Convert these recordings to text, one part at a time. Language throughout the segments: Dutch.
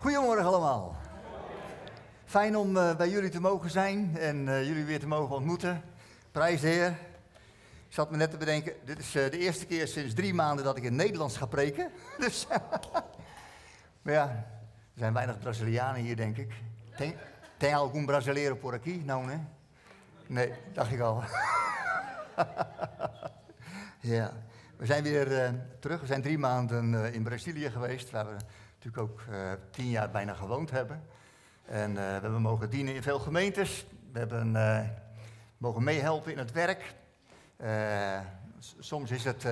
Goedemorgen allemaal. Fijn om uh, bij jullie te mogen zijn en uh, jullie weer te mogen ontmoeten. Prijs Heer. Ik zat me net te bedenken, dit is uh, de eerste keer sinds drie maanden dat ik in Nederlands ga preken. Dus, maar ja, er zijn weinig Brazilianen hier, denk ik. Tem algum brasileiro por aqui? Nou, nee? Nee, dacht ik al. ja, we zijn weer terug. We zijn drie maanden in Brazilië geweest. We hebben natuurlijk ook uh, tien jaar bijna gewoond hebben. En uh, we hebben mogen dienen in veel gemeentes. We hebben uh, mogen meehelpen in het werk. soms is het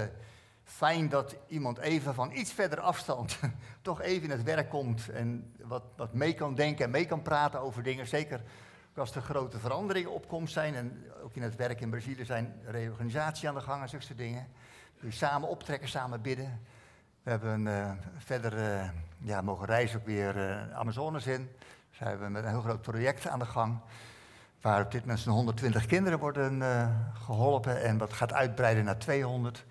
fijn dat iemand even van iets verder afstand toch even in het werk komt en wat, wat mee kan denken en mee kan praten over dingen. Zeker als er grote veranderingen op komst zijn. En ook in het werk in Brazilië zijn reorganisatie aan de gang en zulke dingen. Kun je samen optrekken, samen bidden. We hebben uh, verder uh, ja, mogen reizen ook weer uh, Amazones in. Zijn we met een heel groot project aan de gang. Waar op dit moment zo'n 120 kinderen worden geholpen. En dat gaat uitbreiden naar 200.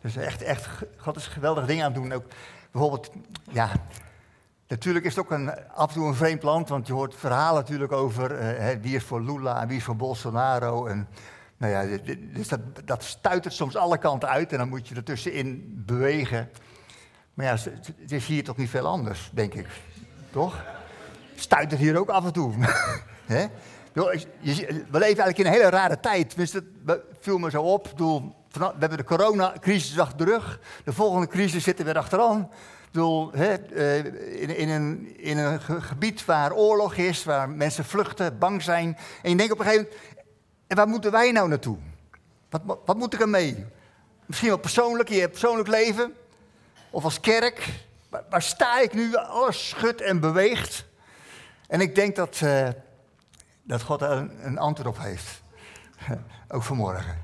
Dus echt, echt, God is geweldige dingen aan het doen. Ook bijvoorbeeld, ja, natuurlijk is het ook een, af en toe een vreemd land. Want je hoort verhalen natuurlijk over wie is voor Lula en wie is voor Bolsonaro. En nou ja, dus dat, dat stuitert soms alle kanten uit. En dan moet je ertussenin bewegen. Maar ja, het is hier toch niet veel anders, denk ik. Toch? Stuit het hier ook af en toe. He? We leven eigenlijk in een hele rare tijd. Tenminste, dat viel me zo op. we hebben de coronacrisis achter de rug. De volgende crisis zit er weer achteraan. Bedoel, eh, in, in, een, in een gebied waar oorlog is, waar mensen vluchten, bang zijn. En je denkt op een gegeven moment, en waar moeten wij nou naartoe? Wat, wat moet ik ermee? Misschien wel persoonlijk, in je persoonlijk leven. Of als kerk, waar, sta ik nu? Alles schudt en beweegt. En ik denk dat, uh, dat God er een, een, antwoord op heeft. Ook vanmorgen.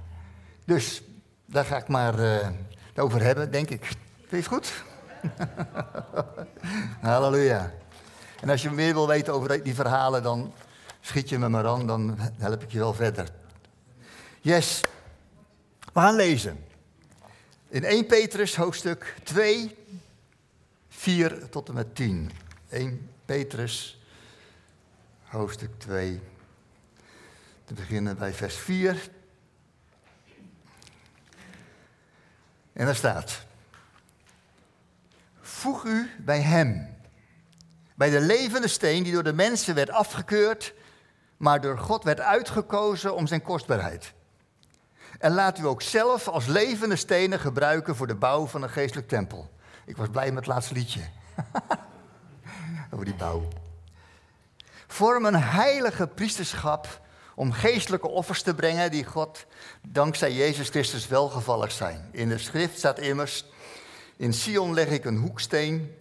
Dus daar ga ik maar uh, over hebben, denk ik. Vind je het goed? Halleluja. En als je meer wil weten over die verhalen, dan schiet je me maar aan, dan help ik je wel verder. Yes. We gaan lezen. In 1 Petrus hoofdstuk 2, 4 tot en met 10. 1 Petrus hoofdstuk 2. Te beginnen bij vers 4. En daar staat: Voeg u bij hem, bij de levende steen die door de mensen werd afgekeurd, maar door God werd uitgekozen om zijn kostbaarheid. En laat u ook zelf als levende stenen gebruiken voor de bouw van een geestelijk tempel. Ik was blij met het laatste liedje. Over die bouw. Vorm een heilige priesterschap om geestelijke offers te brengen die God dankzij Jezus Christus welgevallig zijn. In de schrift staat immers, in Sion leg ik een hoeksteen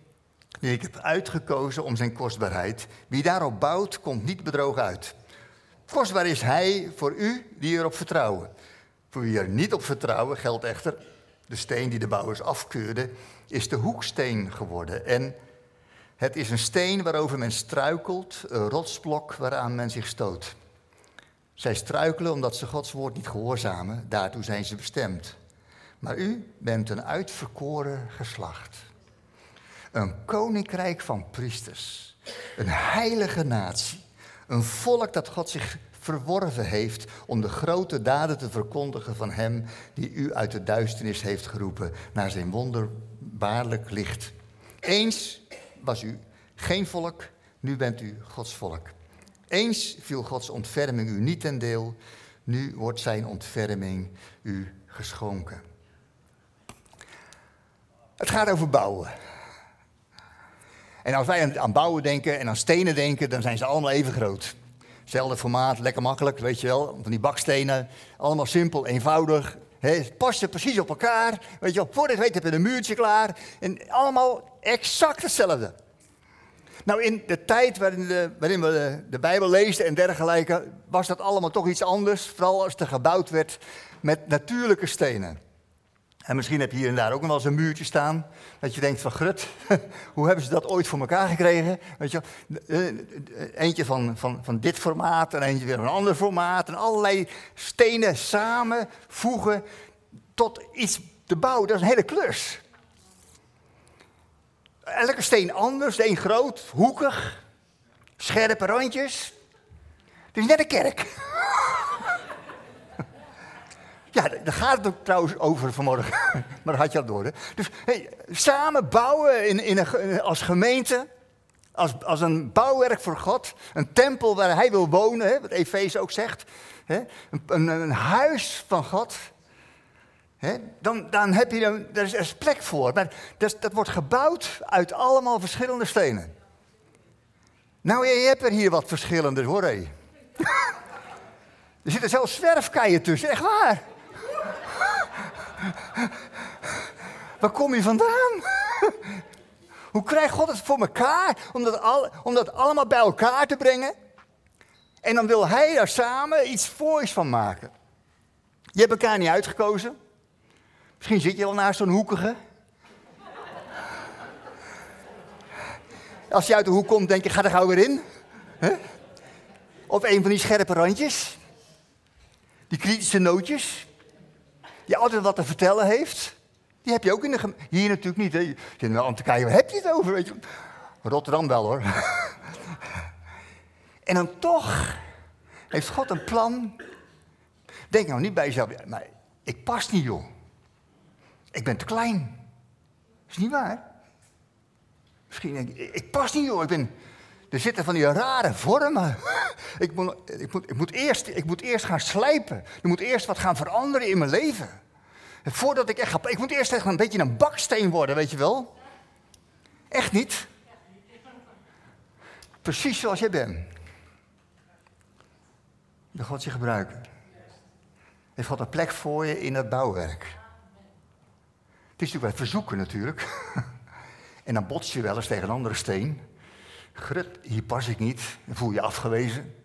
die ik heb uitgekozen om zijn kostbaarheid. Wie daarop bouwt, komt niet bedrogen uit. Kostbaar is hij voor u die erop vertrouwen. Voor wie er niet op vertrouwen geldt echter, de steen die de bouwers afkeurden, is de hoeksteen geworden. En het is een steen waarover men struikelt, een rotsblok waaraan men zich stoot. Zij struikelen omdat ze Gods woord niet gehoorzamen, daartoe zijn ze bestemd. Maar u bent een uitverkoren geslacht. Een koninkrijk van priesters. Een heilige natie. Een volk dat God zich verworven heeft om de grote daden te verkondigen van Hem die u uit de duisternis heeft geroepen naar zijn wonderbaarlijk licht. Eens was u geen volk, nu bent u Gods volk. Eens viel Gods ontferming u niet ten deel, nu wordt zijn ontferming u geschonken. Het gaat over bouwen. En als wij aan bouwen denken en aan stenen denken, dan zijn ze allemaal even groot. Hetzelfde formaat, lekker makkelijk, weet je wel. Van die bakstenen, allemaal simpel, eenvoudig. het passen precies op elkaar. Weet je wel, voor dit weet heb je een muurtje klaar. En allemaal exact hetzelfde. Nou, in de tijd waarin, de, waarin we de, de, Bijbel leesden en dergelijke, was dat allemaal toch iets anders. Vooral als er gebouwd werd met natuurlijke stenen. En misschien heb je hier en daar ook nog wel eens een muurtje staan. Dat je denkt van grut, hoe hebben ze dat ooit voor elkaar gekregen? Weet je, eh, eentje van, van, van dit formaat en eentje weer van een ander formaat. En allerlei stenen samenvoegen tot iets te bouwen. Dat is een hele klus. elke steen anders. De groot, hoekig, scherpe randjes. Het is net een kerk. Ja, daar gaat het ook trouwens over vanmorgen. maar had je al door. Hè? Dus hey, samen bouwen in, in een, als gemeente. Als, als een bouwwerk voor God. Een tempel waar hij wil wonen. Hè, wat Efeze ook zegt. Hè? Een, een, een, huis van God. Hè? Dan, dan heb je er, er is plek voor. Maar dat, dat wordt gebouwd uit allemaal verschillende stenen. Nou, je hebt er hier wat verschillende hoor. Hé. er zitten zelfs zwerfkeien tussen, echt waar. Waar kom je vandaan? Hoe krijgt God het voor elkaar om dat, al, om dat allemaal bij elkaar te brengen? En dan wil hij daar samen iets voors van maken. Je hebt elkaar niet uitgekozen. Misschien zit je wel naast zo'n hoekige. Als je uit de hoek komt, denk je, ga er gauw weer in. Of een van die scherpe randjes. Die kritische nootjes die altijd wat te vertellen heeft. Die heb je ook in de Hier natuurlijk niet. Hè. Je zit wel aan te kijken, waar heb je het over? Weet je? Rotterdam wel hoor. en dan toch heeft God een plan. Denk nou niet bij jezelf, maar ik pas niet joh. Ik ben te klein. Is niet waar. Misschien denk ik, ik pas niet joh, ik ben... Er zitten van die rare vormen. Ik moet, ik, moet, ik, moet eerst, ik moet eerst gaan slijpen. Er moet eerst wat gaan veranderen in mijn leven. voordat ik echt ga. Ik moet eerst echt een beetje een baksteen worden, weet je wel? Echt niet. Precies zoals jij bent. Dan God je gebruiken. Heeft God een plek voor je in het bouwwerk. Het is natuurlijk wel verzoeken natuurlijk. En dan bots je wel eens tegen een andere steen. Grut, hier pas ik niet. Dan voel je afgewezen.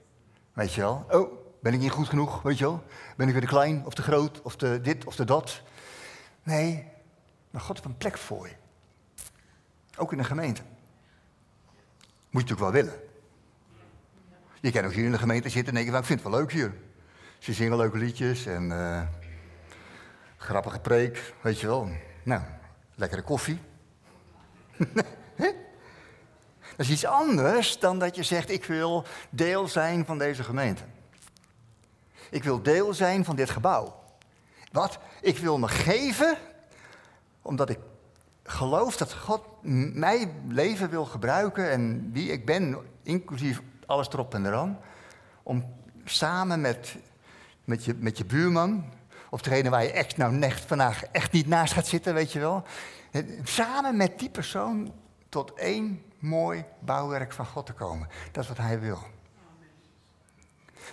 Weet je wel. Oh, ben ik niet goed genoeg? Weet je wel. Ben ik weer te klein of te groot of te dit of te dat? Nee, maar God heeft een plek voor je. Ook in de gemeente. Moet je natuurlijk wel willen. Je kan ook hier in de gemeente zitten en denken, ik vind het wel leuk hier. Ze zingen leuke liedjes en uh, grappige preek, weet je wel. Nou, lekkere koffie. Dat is iets anders dan dat je zegt, ik wil deel zijn van deze gemeente. Ik wil deel zijn van dit gebouw. Wat? Ik wil me geven omdat ik geloof dat God mijn leven wil gebruiken en wie ik ben, inclusief alles erop en eraan, om samen met, met, je, met je buurman, of degene waar je echt nou echt vandaag echt niet naast gaat zitten, weet je wel, samen met die persoon tot één mooi bouwwerk van God te komen. Dat is wat hij wil.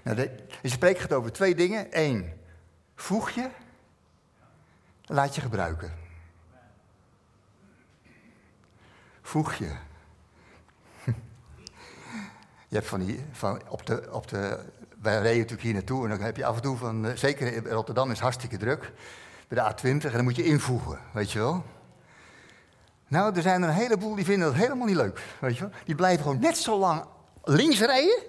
Nou, deze preek gaat over twee dingen. Eén, voeg je, laat je gebruiken. Voeg je. Je hebt van die, van op de, op de, wij reden natuurlijk hier naartoe en dan heb je af en toe van, eh, zeker in Rotterdam is hartstikke druk, bij de A20 en dan moet je invoegen, weet je wel. Nou, er zijn er een heleboel die vinden dat helemaal niet leuk. Weet je wel? Die blijven gewoon net zo lang links rijden.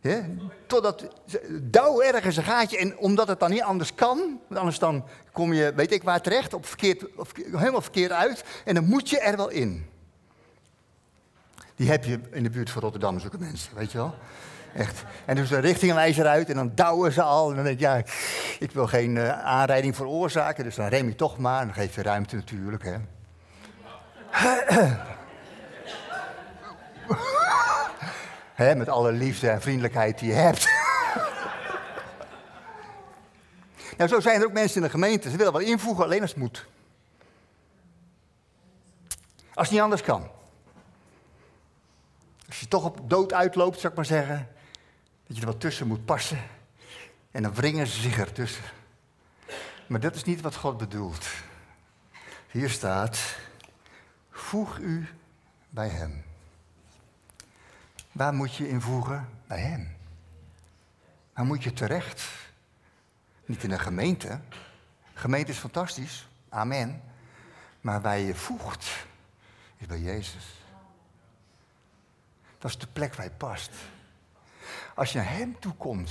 Ja, totdat douw ergens een gaatje. En omdat het dan niet anders kan, anders dan kom je, weet ik waar terecht, op verkeerd, helemaal verkeerd uit. En dan moet je er wel in. Die heb je in de buurt van Rotterdam, zulke mensen, weet je wel. Echt. En dus de richtingwijzer uit en dan douwen ze al. En dan denk ik, ja, ik wil geen uh, aanrijding veroorzaken, dus dan rem je toch maar. En dan geef je ruimte natuurlijk, hè. Met alle liefde en vriendelijkheid die je hebt. nou, zo zijn er ook mensen in de gemeente. Ze willen wel invoegen, alleen als het moet. Als het niet anders kan. Als je toch op dood uitloopt, zou ik maar zeggen. Dat je er wat tussen moet passen. En dan wringen ze zich ertussen. Maar dat is niet wat God bedoelt. Hier staat, Voeg u bij Hem. Waar moet je invoegen? Bij Hem. Waar moet je terecht? Niet in een gemeente. gemeente is fantastisch, amen. Maar waar je voegt, is bij Jezus. Dat is de plek waar je past. Als je naar Hem toe komt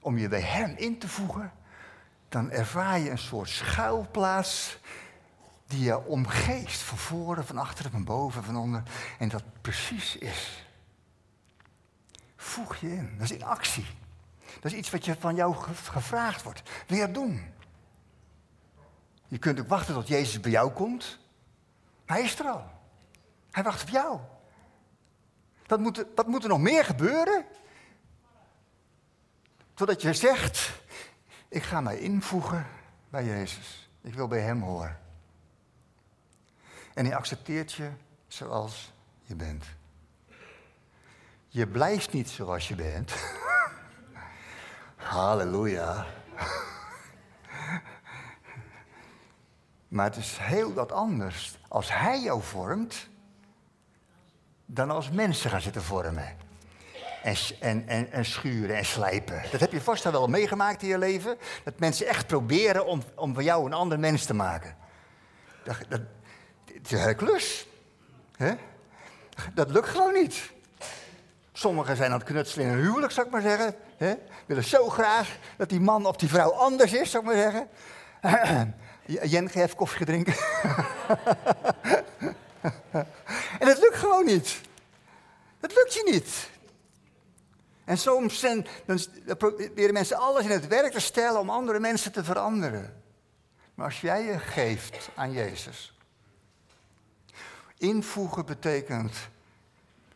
om je bij Hem in te voegen, dan ervaar je een soort schuilplaats die je omgeeft, van voren, van achteren, van boven, van onder. En dat precies is. Voeg je in. Dat is in actie. Dat is iets wat je van jou gevraagd wordt. Dat doen? Je kunt ook wachten tot Jezus bij jou komt. hij is er al. Hij wacht op jou. Dat moet, wat moet er nog meer gebeuren? Totdat je zegt, ik ga mij invoegen bij Jezus. Ik wil bij Hem horen. En hij accepteert je zoals je bent. Je blijft niet zoals je bent. Halleluja. Maar het is heel wat anders als hij jou vormt, dan als mensen gaan zitten vormen. En, en, en, en, schuren en slijpen. Dat heb je vast al wel meegemaakt in je leven. Dat mensen echt proberen om, om van jou een ander mens te maken. Dat, het is een? Dat lukt gewoon niet. Sommigen zijn aan het knutselen in een huwelijk, zou ik maar zeggen. Hè? Willen zo graag dat die man of die vrouw anders is, zou ik maar zeggen. Jen, ga even koffie drinken. en het lukt gewoon niet. Het lukt je niet. En soms zijn, dan proberen mensen alles in het werk te stellen om andere mensen te veranderen. Maar als jij je geeft aan Jezus. Invoegen betekent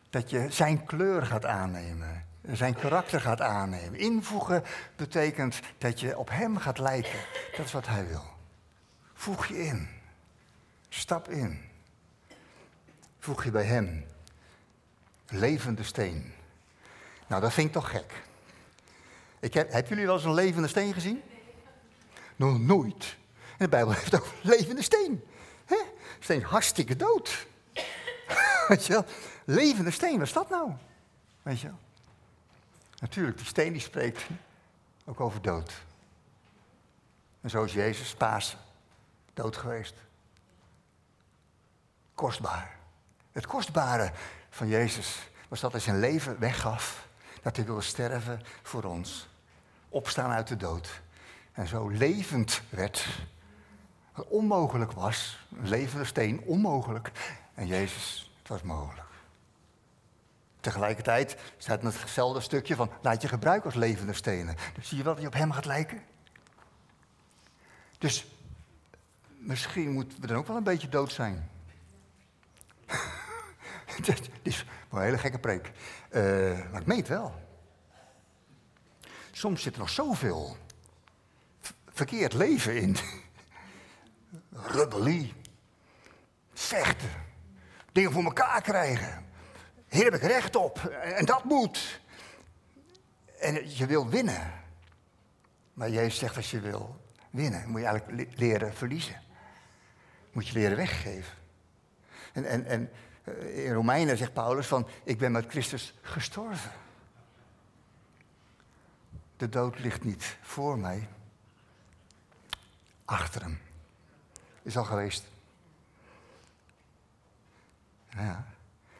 dat je zijn kleur gaat aannemen. Zijn karakter gaat aannemen. Invoegen betekent dat je op hem gaat lijken. Dat is wat hij wil. Voeg je in. Stap in. Voeg je bij hem. Levende steen. Nou, dat vind ik toch gek. Ik heb, hebben jullie wel eens een levende steen gezien? Nog nooit. En de Bijbel heeft ook een levende steen. Steen hartstikke dood. Weet je wel? Levende steen, wat is dat nou? Weet je wel? Natuurlijk, die steen die spreekt ook over dood. En zo is Jezus Pasen dood geweest. Kostbaar. Het kostbare van Jezus was dat hij zijn leven weggaf. Dat hij wilde sterven voor ons. Opstaan uit de dood. En zo levend werd. Wat onmogelijk was. Een levende steen, onmogelijk. En Jezus, het was mogelijk. Tegelijkertijd staat in hetzelfde stukje van laat je gebruiken als levende stenen. Dus zie je wel dat je op hem gaat lijken? Dus misschien moeten we dan ook wel een beetje dood zijn. Dit is een hele gekke preek. Uh, maar ik meen het wel. Soms zit er nog zoveel verkeerd leven in. Rebellie. Vechten. Dingen voor elkaar krijgen. Hier heb ik recht op. En dat moet. En je wil winnen. Maar Jezus zegt als je wil winnen, moet je eigenlijk leren verliezen moet je leren weggeven. En, en, en eh, in Romeinen zegt Paulus van, ik ben met Christus gestorven. De dood ligt niet voor mij, achter hem. Is al geweest. Ja,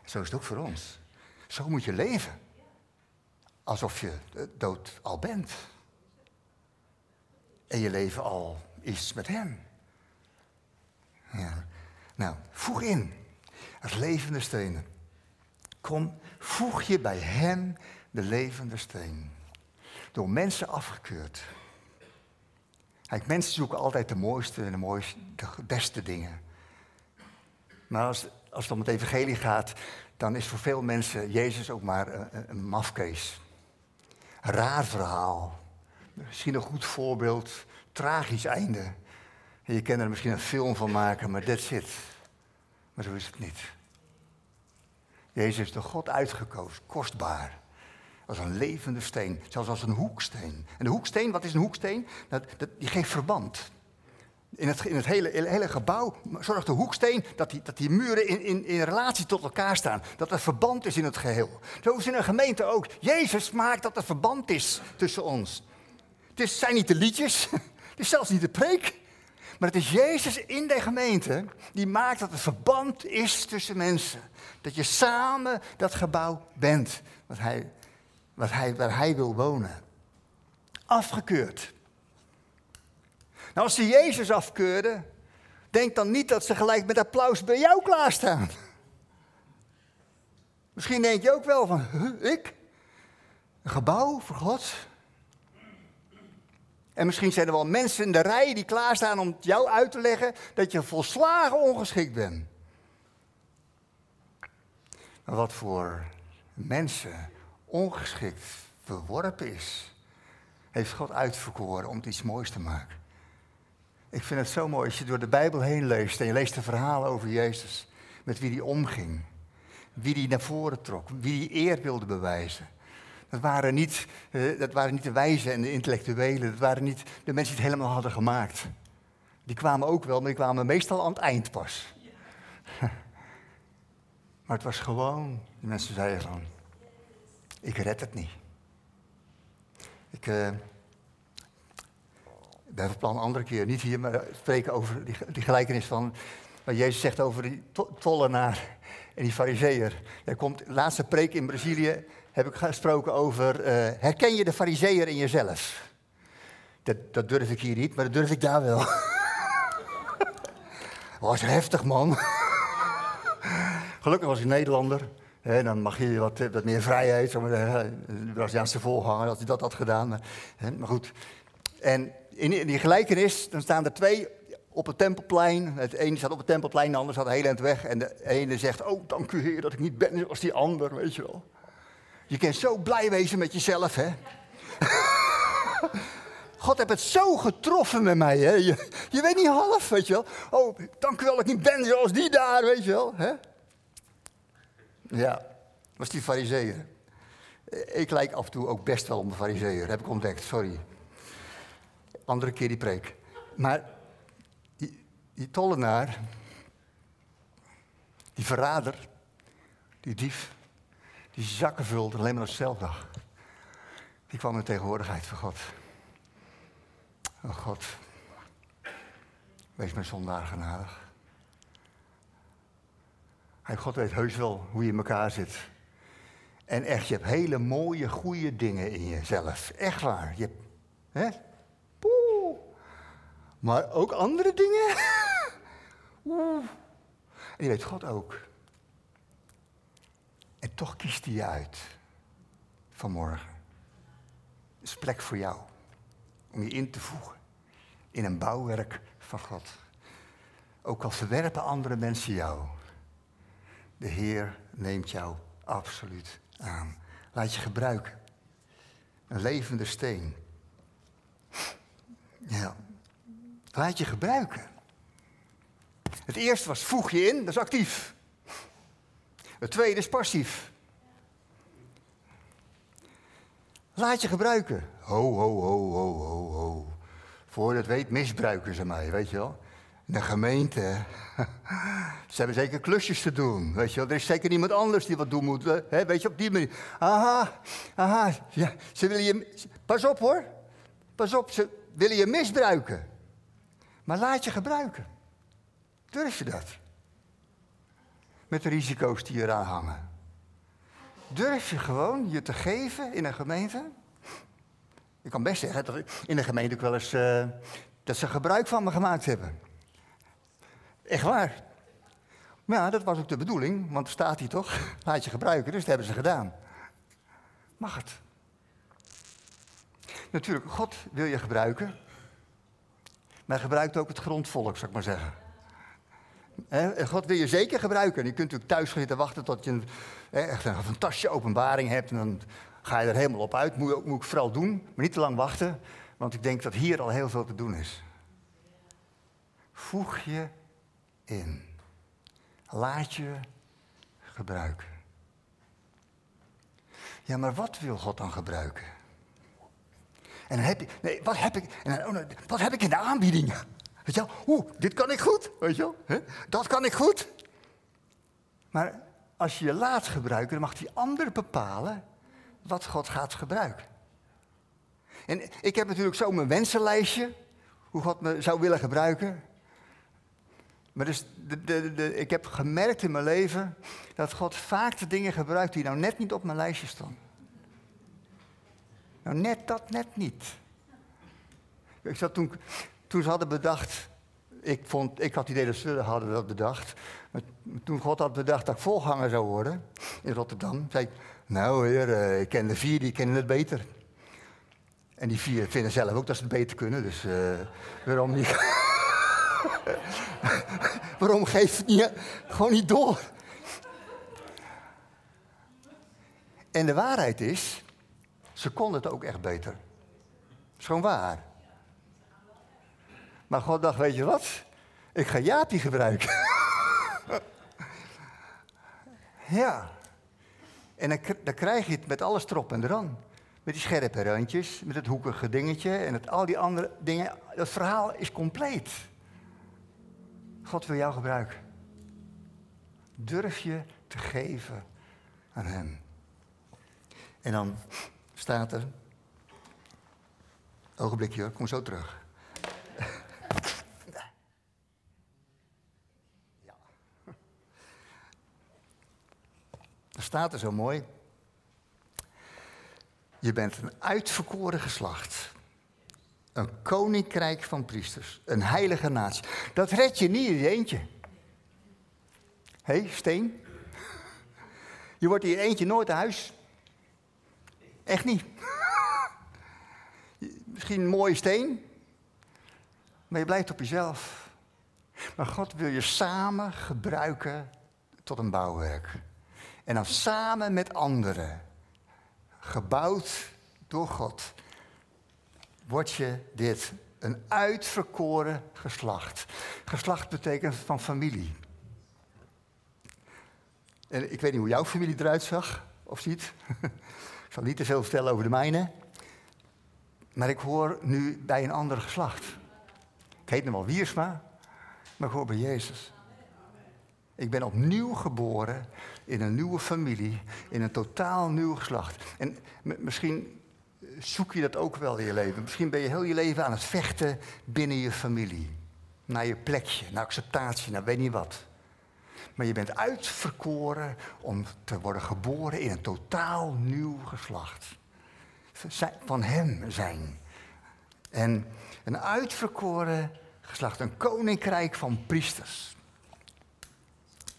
zo is het ook voor ons. Zo moet je leven. Alsof je dood al bent. En je leven al is met hem. Ja. Nou, voeg in. Het levende stenen. Kom, voeg je bij hem de levende steen. Door mensen afgekeurd. Kijk, mensen zoeken altijd de mooiste en de mooiste, de beste dingen. Maar als, als het om het evangelie gaat, dan is voor veel mensen Jezus ook maar een, een mafkees. Raar verhaal. Misschien een goed voorbeeld, tragisch einde. Je kan er misschien een film van maken, maar that's it. Maar zo is het niet. Jezus is de God uitgekozen, kostbaar. Als een levende steen, zelfs als een hoeksteen. En de hoeksteen, wat is een hoeksteen? Dat, dat, die geeft verband. In het, in het hele, hele gebouw zorgt de hoeksteen dat die, dat die muren in, in, in relatie tot elkaar staan. Dat er verband is in het geheel. Zo is in een gemeente ook. Jezus maakt dat er verband is tussen ons. Het is, zijn niet de liedjes, het is zelfs niet de preek. Maar het is Jezus in de gemeente die maakt dat er verband is tussen mensen. Dat je samen dat gebouw bent wat hij, wat hij, waar hij wil wonen. Afgekeurd. Nou, als ze Jezus afkeurden, denk dan niet dat ze gelijk met applaus bij jou klaarstaan. Misschien denk je ook wel van, ik? Een gebouw voor God? En misschien zijn er wel mensen in de rij die klaarstaan om jou uit te leggen dat je volslagen ongeschikt bent. Maar wat voor mensen ongeschikt verworpen is, heeft God uitverkoren om iets moois te maken. Ik vind het zo mooi als je door de Bijbel heen leest en je leest de verhalen over Jezus, met wie hij omging, wie hij naar voren trok, wie hij eer wilde bewijzen. Dat waren, niet, uh, dat waren niet de wijzen en de intellectuelen, dat waren niet de mensen die het helemaal hadden gemaakt. Die kwamen ook wel, maar die kwamen meestal aan het eind pas. maar het was gewoon, die mensen zeiden van, ik red het niet. Ik uh, ben van plan een andere keer, niet hier, maar spreken over die, gelijkenis van wat Jezus zegt over die to tollenaar en die fariseer. Hij komt, laatste preek in Brazilië heb ik gesproken over, uh, herken je de fariseer in jezelf? Dat, dat, durf ik hier niet, maar dat durf ik daar wel. was heftig, man. Gelukkig was ik Nederlander. He, dan mag je wat, meer vrijheid. De Braziliaanse volganger, als hij dat had gedaan. Maar goed. En in, die gelijkenis, dan staan er twee op het tempelplein. Het ene staat op het tempelplein, de ander staat heel eind weg. En de ene zegt, oh, dank u heer dat ik niet ben als die ander, weet je wel. Je kunt zo blij wezen met jezelf, hè. God heeft het zo getroffen met mij, hè. Je, weet niet half, weet je wel. Oh, dank u wel dat ik niet ben zoals die daar, weet je wel. Hè? Ja, was die fariseer. Ik lijk af en toe ook best wel op een fariseer, heb ik ontdekt, sorry. Andere keer die preek. Maar die, tollenaar, die verrader, die dief, die zakken vulde alleen maar op dag. Die kwam in tegenwoordigheid van God. Oh God, wees mijn zondaar genadig. Hij, God weet heus wel hoe je in elkaar zit. En echt, je hebt hele mooie, goede dingen in jezelf. Echt waar. Je hebt, hè? Maar ook andere dingen. En die weet God ook. En toch kiest hij je uit vanmorgen. Het is plek voor jou om je in te voegen in een bouwwerk van God. Ook al verwerpen andere mensen jou, de Heer neemt jou absoluut aan. Laat je gebruiken. Een levende steen. Ja. Laat je gebruiken. Het eerste was voeg je in, dat is actief. Het tweede is passief. Laat je gebruiken. Ho, ho, ho, ho, ho, ho. Voor het weet misbruiken ze mij, weet je wel. De gemeente, ze hebben zeker klusjes te doen, weet je wel. Er is zeker niemand anders die wat doen moet, hè? weet je, op die manier. Aha, aha, ja, ze willen je... Pas op hoor, pas op, ze willen je misbruiken. Maar laat je gebruiken. Durf je dat? met de risico's die eraan hangen. Durf je gewoon je te geven in een gemeente? Ik kan best zeggen dat in een gemeente ook wel eens uh, dat ze gebruik van me gemaakt hebben. Echt waar. Maar ja, dat was ook de bedoeling, want staat hier toch, laat je gebruiken, dus dat hebben ze gedaan. Mag het? Natuurlijk, God wil je gebruiken, maar gebruikt ook het grondvolk, zou ik maar zeggen. God wil je zeker gebruiken. Je kunt natuurlijk thuis zitten wachten tot je een, echt een fantastische openbaring hebt. En dan ga je er helemaal op uit. Moet, moet ik vooral doen, maar niet te lang wachten. Want ik denk dat hier al heel veel te doen is. Voeg je in. Laat je gebruiken. Ja, maar wat wil God dan gebruiken? En dan heb je, nee, wat heb ik, en oh, wat heb ik in de aanbieding? Weet je wel, oeh, dit kan ik goed, weet je wel. Dat kan ik goed. Maar als je je laat gebruiken, dan mag die ander bepalen wat God gaat gebruiken. En ik heb natuurlijk zo mijn wensenlijstje, hoe God me zou willen gebruiken. Maar dus de, de, ik heb gemerkt in mijn leven dat God vaak de dingen gebruikt die nou net niet op mijn lijstje stonden. Nou, net dat, net niet. Ik zat toen, toen ze hadden bedacht ik, vond, ik had het idee dat ze hadden dat bedacht. Toen God had bedacht dat ik volganger zou worden in Rotterdam, zei ik, nou heer, eh, ik ken de vier, die kennen het beter. En die vier vinden zelf ook dat ze het beter kunnen, dus uh, waarom niet? waarom geeft het niet, gewoon niet door? En de waarheid is, ze konden het ook echt beter. Is gewoon waar. Maar God dacht, weet je wat? Ik ga Jaapie gebruiken. ja. En dan, dan, krijg je het met alles erop en eraan. Met die scherpe randjes, met het hoekige dingetje en het, al die andere dingen. Dat verhaal is compleet. God wil jou gebruiken. Durf je te geven aan Hem. En dan staat er. Ogenblikje hoor, kom zo terug. ja. Staat er zo mooi. Je bent een uitverkoren geslacht. Een koninkrijk van priesters. Een heilige natie. Dat red je niet in je eentje. Hé, hey, Steen? Je wordt in je eentje nooit thuis. Echt niet. Misschien een mooie steen, maar je blijft op jezelf. Maar God wil je samen gebruiken tot een bouwwerk. En dan samen met anderen, gebouwd door God, word je dit een uitverkoren geslacht. Geslacht betekent van familie. En ik weet niet hoe jouw familie eruit zag of ziet. Zal niet te veel vertellen over de mijne. Maar ik hoor nu bij een ander geslacht. Ik heet wel Wiersma, maar ik hoor bij Jezus. Ik ben opnieuw geboren in een nieuwe familie, in een totaal nieuw geslacht. En misschien zoek je dat ook wel in je leven. Misschien ben je heel je leven aan het vechten binnen je familie. Naar je plekje, naar acceptatie, naar weet niet wat. Maar je bent uitverkoren om te worden geboren in een totaal nieuw geslacht. Van Hem zijn. En een uitverkoren geslacht, een koninkrijk van priesters.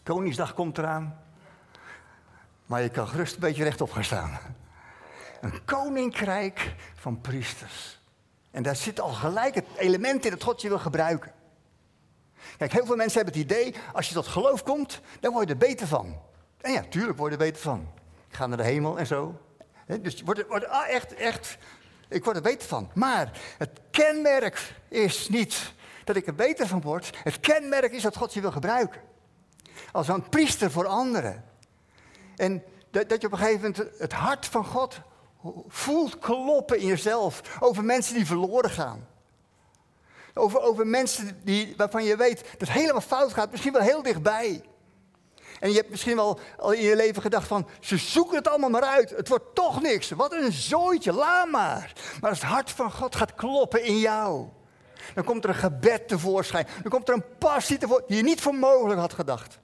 Koningsdag komt eraan, maar je kan gerust een beetje rechtop gaan staan. Een koninkrijk van priesters. En daar zit al gelijk het element in dat God je wil gebruiken. Kijk, heel veel mensen hebben het idee, als je tot geloof komt, dan word je er beter van. En ja, tuurlijk word je er beter van. Ik ga naar de hemel en zo. dus word, word, ah, echt, echt, ik word er beter van. Maar het kenmerk is niet dat ik er beter van word. Het kenmerk is dat God je wil gebruiken. Als een priester voor anderen. En dat, dat je op een gegeven moment het hart van God voelt kloppen in jezelf. Over mensen die verloren gaan. Over, over mensen die, waarvan je weet dat het helemaal fout gaat, misschien wel heel dichtbij. En je hebt misschien wel al in je leven gedacht van, ze zoeken het allemaal maar uit. Het wordt toch niks. Wat een zooitje, laat maar. Maar als het hart van God gaat kloppen in jou, dan komt er een gebed tevoorschijn. Dan komt er een passie tevoorschijn die je niet voor mogelijk had gedacht.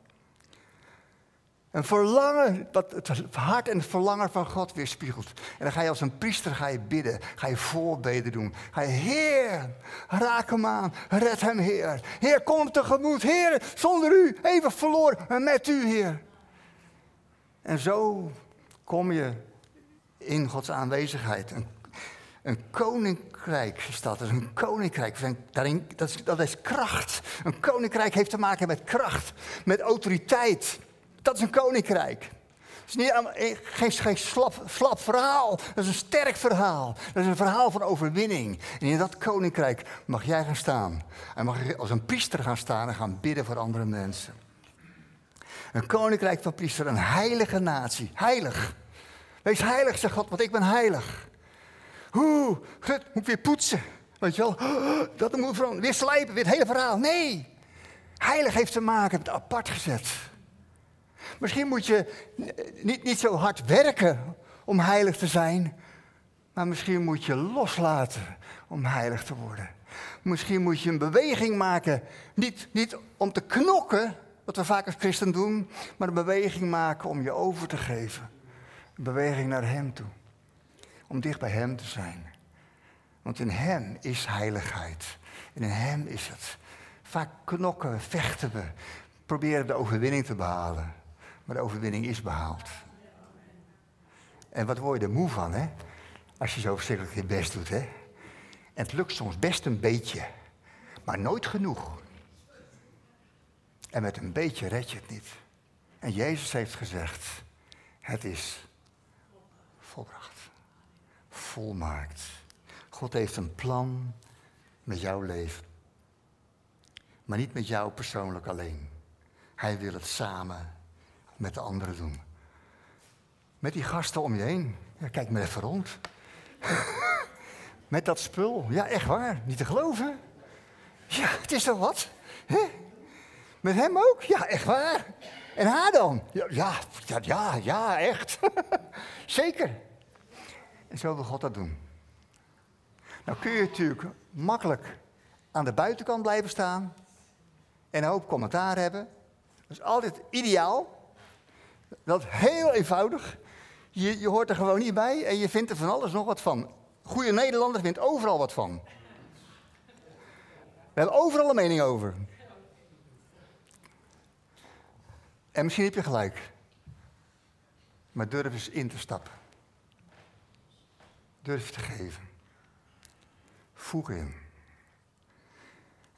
Een verlangen, dat het hart en het verlangen van God weerspiegelt. En dan ga je als een priester ga je bidden, ga je voorbeden doen. Ga je, Heer, raak hem aan, red hem, Heer. Heer, kom hem tegemoet, Heer, zonder u, even verloren, maar met u, Heer. En zo kom je in Gods aanwezigheid. Een, een koninkrijk is dat, een koninkrijk. Daarin, dat, is, dat is kracht. Een koninkrijk heeft te maken met kracht, met autoriteit. Dat is een koninkrijk. Het is niet, eh, geen, geen slap, slap verhaal. Dat is een sterk verhaal. Dat is een verhaal van overwinning. En in dat koninkrijk mag jij gaan staan. En mag je als een priester gaan staan en gaan bidden voor andere mensen. Een koninkrijk van priester, een heilige natie. Heilig. Wees heilig, zegt God, want ik ben heilig. Oeh, gut, moet weer poetsen. Weet je wel, dat moet veranderen. Weer slijpen, weer het hele verhaal. Nee. Heilig heeft te maken met apart gezet. Misschien moet je niet, niet zo hard werken om heilig te zijn, maar misschien moet je loslaten om heilig te worden. Misschien moet je een beweging maken, niet, niet om te knokken, wat we vaak als christen doen, maar een beweging maken om je over te geven. Een beweging naar Hem toe. Om dicht bij Hem te zijn. Want in Hem is heiligheid. En in Hem is het Vaak knokken, vechten we, proberen de overwinning te behalen. Maar de overwinning is behaald. En wat word je er moe van, hè? Als je zo verschrikkelijk je best doet, hè? En het lukt soms best een beetje, maar nooit genoeg. En met een beetje red je het niet. En Jezus heeft gezegd, het is volbracht, volmaakt. God heeft een plan met jouw leven. Maar niet met jou persoonlijk alleen. Hij wil het samen met de anderen doen. Met die gasten om je heen. Ja, kijk maar even rond. met dat spul. Ja, echt waar. Niet te geloven. Ja, het is toch wat? Met hem ook? Ja, echt waar. En haar dan? Ja, ja, ja, ja echt. Zeker. En zo wil God dat doen. Nou kun je natuurlijk makkelijk aan de buitenkant blijven staan en een hoop commentaar hebben. Dat is altijd ideaal. Dat heel eenvoudig. Je, je hoort er gewoon niet bij en je vindt er van alles nog wat van. Goede Nederlander vindt overal wat van. We hebben overal een mening over. En misschien heb je gelijk. Maar durf eens in te stappen. Durf te geven. Voeg in.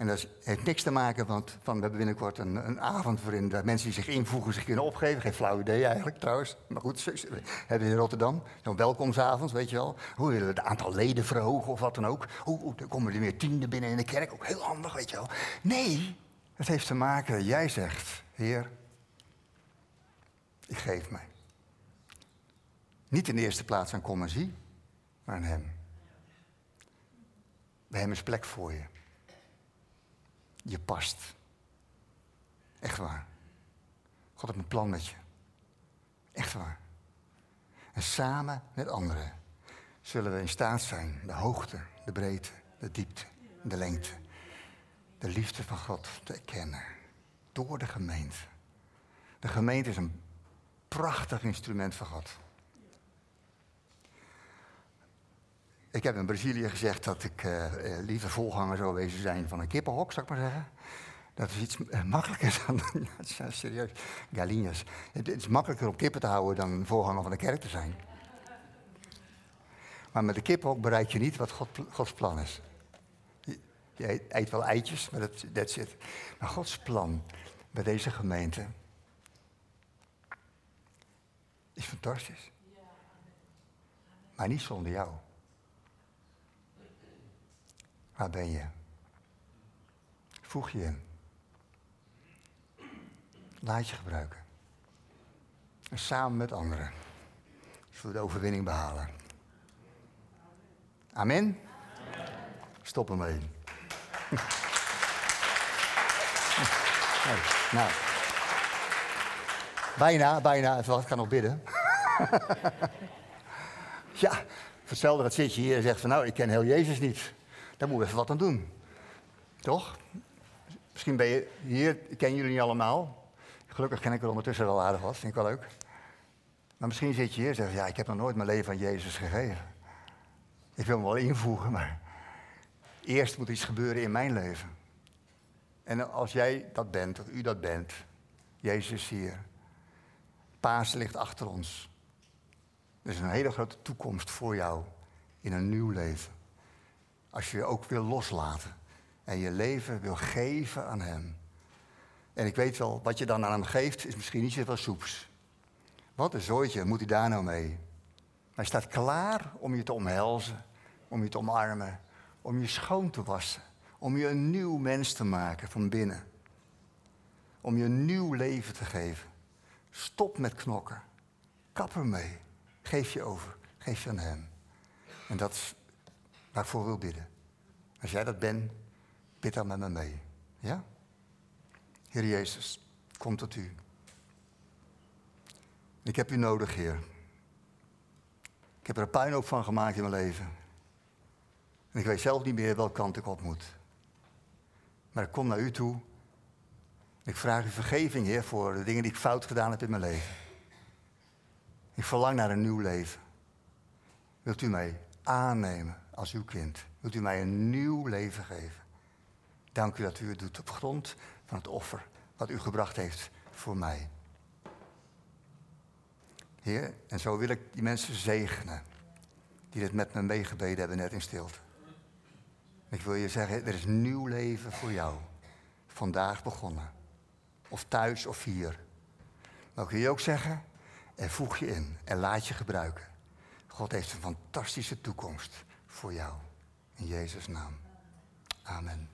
En dat heeft niks te maken, want van, we hebben binnenkort een, een avond waarin mensen die zich invoegen zich kunnen opgeven. Geen flauw idee eigenlijk trouwens. Maar goed, we hebben in Rotterdam zo'n welkomsavond, weet je wel. Hoe willen we het aantal leden verhogen of wat dan ook. Hoe, dan komen er meer tienden binnen in de kerk, ook heel handig, weet je wel. Nee, het heeft te maken, jij zegt, Heer, ik geef mij. Niet in de eerste plaats aan zie, maar aan Hem. Bij Hem is plek voor je. Je past. Echt waar. God heeft een plan met je. Echt waar. En samen met anderen zullen we in staat zijn de hoogte, de breedte, de diepte, de lengte, de liefde van God te erkennen. Door de gemeente. De gemeente is een prachtig instrument van God. Ik heb in Brazilië gezegd dat ik uh, liever volganger zou wezen zijn van een kippenhok, zou ik maar zeggen. Dat is iets uh, makkelijker dan, ja, serieus, galinhas. Het, is makkelijker om kippen te houden dan voorganger van de kerk te zijn. Maar met de kippenhok bereik je niet wat God, Gods plan is. Je, je, eet wel eitjes, maar dat that's it. Maar Gods plan bij deze gemeente is fantastisch. Maar niet zonder jou. Ben je? Voeg je in. Laat je gebruiken. En samen met anderen. Zullen we de overwinning behalen. Amen? Stop ermee. nou. Bijna, bijna. Even wat, ik kan nog bidden. ja, hetzelfde dat zit je hier en zegt van nou, ik ken heel Jezus niet. Daar moeten we even wat aan doen. Toch? Misschien ben je hier, ik ken jullie niet allemaal. Gelukkig ken ik er ondertussen wel aardig wat, vind ik wel leuk. Maar misschien zit je hier en zegt, ja, ik heb nog nooit mijn leven aan Jezus gegeven. Ik wil me wel invoegen, maar eerst moet iets gebeuren in mijn leven. En als jij dat bent, of u dat bent, Jezus hier. Paas ligt achter ons. Er is een hele grote toekomst voor jou in een nieuw leven. Als je je ook wil loslaten en je leven wil geven aan Hem. En ik weet wel, wat je dan aan Hem geeft, is misschien niet zoveel soeps. Wat een zooitje moet hij daar nou mee? Hij staat klaar om je te omhelzen, om je te omarmen, om je schoon te wassen, om je een nieuw mens te maken van binnen. Om je een nieuw leven te geven. Stop met knokken. Kap ermee. Geef je over. Geef je aan Hem. En dat is waar ik voor wil bidden. Als jij dat bent, bid dan met me mee. Ja? Heer Jezus, kom tot u. Ik heb u nodig, Heer. Ik heb er een puinhoop van gemaakt in mijn leven. En ik weet zelf niet meer welke kant ik op moet. Maar ik kom naar u toe. Ik vraag u vergeving, Heer, voor de dingen die ik fout gedaan heb in mijn leven. Ik verlang naar een nieuw leven. Wilt u mij aannemen als uw kind? Wilt u mij een nieuw leven geven? Dank u dat u het doet op grond van het offer wat u gebracht heeft voor mij. Heer, en zo wil ik die mensen zegenen die dit met me meegebeden hebben net in stilte. Ik wil je zeggen, er is nieuw leven voor jou. Vandaag begonnen. Of thuis of hier. Maar kun je ook zeggen, en voeg je in en laat je gebruiken. God heeft een fantastische toekomst voor jou. In Jezus' naam. Amen.